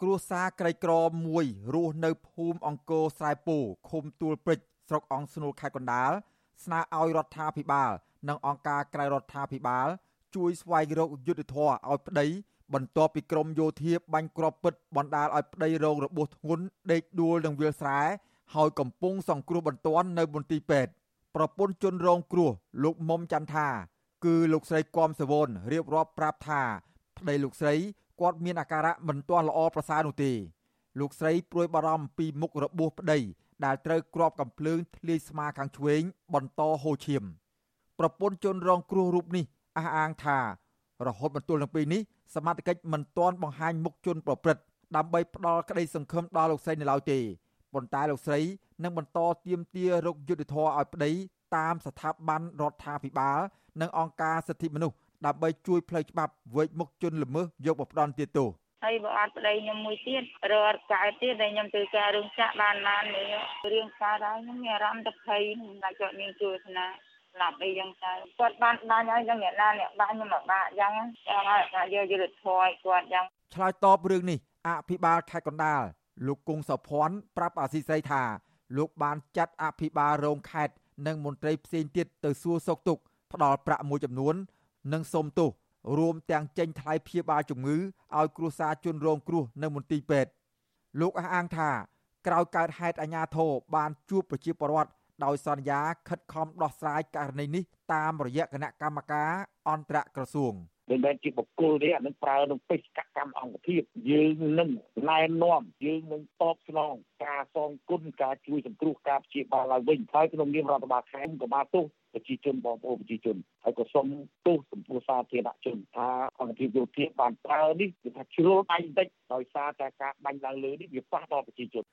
គ្រួសារក្រីក្រមួយរស់នៅភូមិអង្គរស្រែពោឃុំទួលព្រិចស្រុកអង្គស្នួលខេត្តកណ្ដាលស្នើឲ្យរដ្ឋាភិបាល និងអង្គការក្រៅរដ្ឋាភិបាល ជួយស្វែងរកយុទ្ធធរឲ្យប្តីបន្ទាប់ពីក្រមយោធាបាញ់គ្រាប់ពិតបណ្ដាលឲ្យប្តីរងរបួសធ្ងន់ដេកដួលនឹងវាលស្រែហើយកំពុងសង្គ្រោះបន្ទាន់នៅមន្ទីរពេទ្យប្រពន្ធជនរងគ្រោះលោកមុំចន្ទថា គឺលោកស្រីគំសវនរៀបរាប់ប្រាប់ថាប្តីលោកស្រី គាត់មានអាការៈមិនទាន់ល្អប្រសើរនោះទេលោកស្រីព្រួយបារម្ភពីមុខរបួសប្តីដែលត្រូវគ្របកំភ្លើងធ្លាយស្មាខាងឆ្វេងបន្តហូរឈាមប្រពន្ធជនរងគ្រោះរូបនេះអះអាងថា រហូតមកទល់នឹងពេលនេះសមត្ថកិច្ចមិនទាន់បង្ហាញមុខជនប្រព្រឹត្តដើម្បីផ្ដល់ក្តីសង្ឃឹមដល់លោកស្រីនៅឡើយទេប៉ុន្តែលោកស្រីនឹងបន្តទៀមទារកយុទ្ធធរឲ្យប្តីតាមស្ថាប័នរដ្ឋាភិបាល និងអង្គការសិទ្ធិមនុស្ស ដើម្បីជួយផ្លូវច្បាប់វេកមុខជនល្មើសយកមកផ្ដន់ទោសហើយបើអត់ប្តីខ្ញុំមួយទៀតរអត់កើតទៀតតែខ្ញុំធ្វើការរឿងចាក់បានបាននេះរឿងកើតហើយខ្ញុំមានអារម្មណ៍ទៅភ័យតែគាត់មានជួយស្នាស្លាប់អីចឹងទៅគាត់បានបានហើយចឹងអ្នកណាអ្នកបានខ្ញុំមកបាក់ចឹងចាំឲ្យថាយកយុទ្ធធម៌ឲ្យគាត់ចឹងឆ្លើយតបរឿងនេះអភិបាលខេត្តកណ្ដាលលោកគង់សុភ័ណ្ឌប្រាប់អាស៊ីសេរីថា លោកបានចាត់អភិបាលរងខេត្តនិងមន្ត្រីផ្សេងទៀតទៅសួរសុខទុក្ខផ្ដល់ប្រាក់មួយចំនួន និងសុំទោសរួមទាំងចេញថ្លៃព្យាបាលជំងឺឲ្យគ្រួសារជនរងគ្រោះនៅមន្ទីរពេទ្យលោកអះអាងថាក្រោយកើតហេតុអាញាធរបានជួបប្រជាពលរដ្ឋដោយសន្យាខិតខំដោះស្រាយករណីនេះតាមរយៈគណៈកម្មការអន្តរក្រសួង មិនមែនជាបុគ្គលទេអានឹងប្រើនឹងបេសកកម្មអង្គភាពយើងនឹងណែនាំយើងនឹងតបស្នងការសងគុណការជួយសង្គ្រោះការព្យាបាលឡើងវិញហើយក្នុងនាមរដ្ឋបាលខេត្តក៏បានទោសប្រជាជនបងប្អូនប្រជាជនហើយក៏សូមទោសចំពោះសាធារណជនថាអង្គភាពយោធាបានប្រើនេះគឺថាជ្រុលបាញ់បន្តិចដោយសារតែការបាញ់ឡើងលើនេះវាប៉ះដល់ប្រជាជន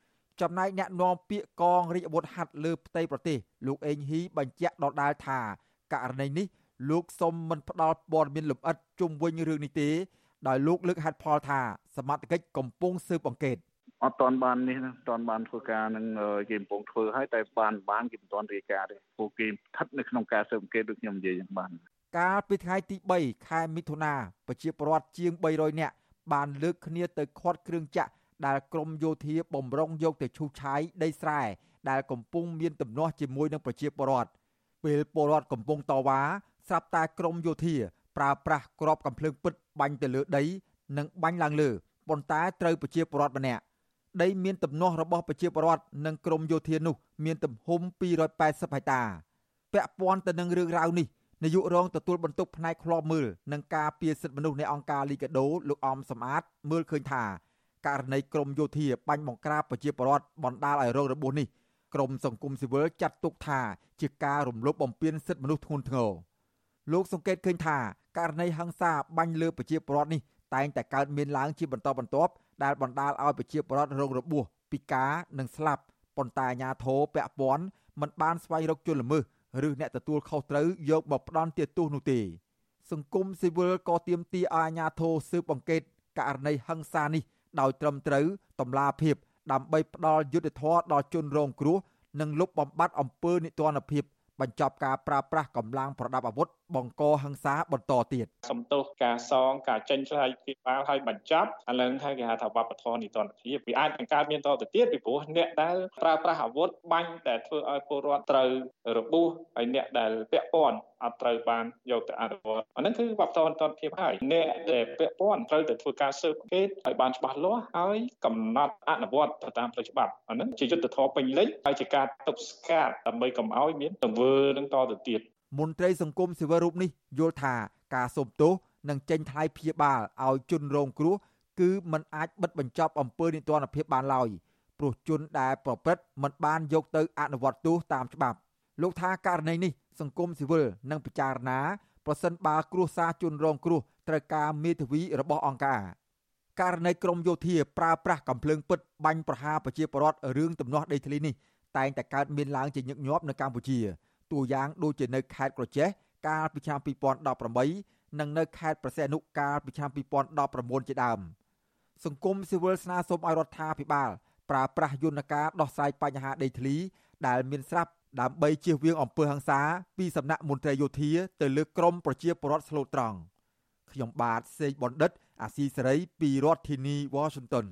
ចំណែកអ្នកនាំពាក្យកងរាជអាវុធហត្ថលើផ្ទៃប្រទេសលោកអេងហ៊ីបញ្ជាក់ដដាលថាករណីនេះ លោកសុំមិនផ្ដល់ព័ត៌មានលម្អិតជុំវិញរឿងនេះទេដោយលោកលើកហេតុផលថាសមត្ថកិច្ចកំពុងស៊ើបអង្កេតអត់តាន់បាននេះតាន់បានធ្វើការនឹងគេកំពុងធ្វើហើយតែបានបានគេមិនតាន់រាយការណ៍ទេពួកគេស្ថិតនៅក្នុងការស៊ើបអង្កេតដូចខ្ញុំនិយាយយ៉ាងបានកាលពីថ្ងៃទី3ខែមិថុនាប្រជាពលរដ្ឋជាង300នាក់បានលើកគ្នាទៅខាត់គ្រឿងចាក់ដែលក្រមយោធាបំរុងយកទៅឈូសឆាយដីស្រែដែលកំពុងមានទំនាស់ជាមួយនឹងប្រជាពលរដ្ឋពេលពលរដ្ឋកំពុងតវ៉ា ស្រាប់តែក្រមយោធាប្រើប្រាស់ក្របកំភ្លើងពិតបាញ់ទៅលើដី និងបាញ់ឡើងលើប៉ុន្តែត្រូវប្រជាពលរដ្ឋម្នាក់ដីមានទំនាស់របស់ប្រជាពលរដ្ឋនិងក្រមយោធានោះ មានទំហំ280ហិកតាពាក់ព័ន្ធទៅនឹងរឿងរ៉ាវនេះនាយករងទទួលបន្ទុកផ្នែកឃ្លាំមើលនិងការពារសិទ្ធិមនុស្សនៃអង្គការលីកាដូលោកអំសំអាតមើលឃើញថាករណីក្រមយោធាបាញ់បង្ក្រាបប្រជាពលរដ្ឋបណ្ដាលឲ្យរងរបួសនេះក្រមសង្គមស៊ីវិលចាត់ទុកថាជាការរំលោភបំពានសិទ្ធិមនុស្សធ្ងន់ធ្ងរ លោកសង្កេតឃើញថាករណីហិង្សាបាញ់លើប្រជាពលរដ្ឋនេះតែងតែកើតមានឡើងជាបន្តបន្ទាប់ដែលបណ្ដាលឲ្យប្រជាពលរដ្ឋរងរបួសពិការនិងស្លាប់ប៉ុន្តែអាជ្ញាធរពាក់ព័ន្ធមិនបានស្វែងរកជនល្មើសឬអ្នកទទួលខុសត្រូវយកមកផ្ដន់ទោសនោះទេសង្គមស៊ីវិលក៏ទាមទារឲ្យអាជ្ញាធរស៊ើបអង្កេតករណីហិង្សានេះដោយត្រឹមត្រូវតម្លាភាពដើម្បីផ្ដល់យុត្តិធម៌ដល់ជនរងគ្រោះនិងលុបបំបាត់អំពើនិទានភាពបញ្ចប់ការប្រើប្រាស់កម្លាំងប្រដាប់អាវុធ បង្កហិង្សាបន្តទៀតសំទោសការសងការចេញឆ្លើយពីបាលឲ្យបញ្ចប់ឥឡូវថាគេហៅថាវប្បធម៌នីតិរដ្ឋភាពវាអាចនឹងកើតមានតទៅទៀតពីព្រោះអ្នកដែលប្រើប្រាស់អាវុធបាញ់តែធ្វើឲ្យពលរដ្ឋត្រូវរបួសហើយអ្នកដែលពាក់ព័ន្ធអត់ត្រូវបានយកទៅអនុវត្តអានឹងគឺវប្បធម៌តនភាពហើយអ្នកដែលពាក់ព័ន្ធត្រូវតែធ្វើការស៊ើបអង្កេតឲ្យបានច្បាស់លាស់ហើយកំណត់អនុវត្តទៅតាមផ្លូវច្បាប់អានឹងជាយុទ្ធធម៌ពេញលេញហើយជាការទប់ស្កាត់ដើម្បីកុំឲ្យមានទង្វើនឹងតទៅទៀត មន្ត្រីសង្គមស៊ីវិលរូបនេះយល់ថាការសូមទោសនិងចេញថ្លៃព្យាបាលឲ្យជនរងគ្រោះគឺมันអាចបិទបញ្ចប់អំពើនិទានភាពបានឡើយព្រោះជនដែលប្រព្រឹត្តមិនបានយកទៅអនុវត្តទោសតាមច្បាប់ លោកថាករណីនេះសង្គមស៊ីវិលនឹងពិចារណាប្រសិនបើគ្រួសារជនរងគ្រោះត្រូវការមេធាវីរបស់អង្គការករណីក្រមយោធាប្រើប្រាស់កំភ្លើងពិតបាញ់ប្រហារប្រជាពលរដ្ឋរឿងទំនាស់ដីធ្លីនេះតែងតែកើតមានឡើងជាញឹកញាប់នៅកម្ពុជា តួយ៉ាងដូចជានៅខេត្តក្រចេះកាលពីឆ្នាំ2018និងនៅខេត្តប្រសេនុកាលពីឆ្នាំ2019ជាដើមសង្គមស៊ីវិលស្នើសុំឲ្យរដ្ឋាភិបាលប្រើប្រាស់យន្តការដោះស្រាយបញ្ហាដីធ្លីដែលមានស្រាប់ដើម្បីជៀសវាងអំពើហិង្សាពីសំណាក់មន្ត្រីយោធាទៅលើក្រមប្រជាពលរដ្ឋស្លូតត្រង់ខ្ញុំបាទសេកបណ្ឌិត អាស៊ីសេរីពីរដ្ឋធានី Washington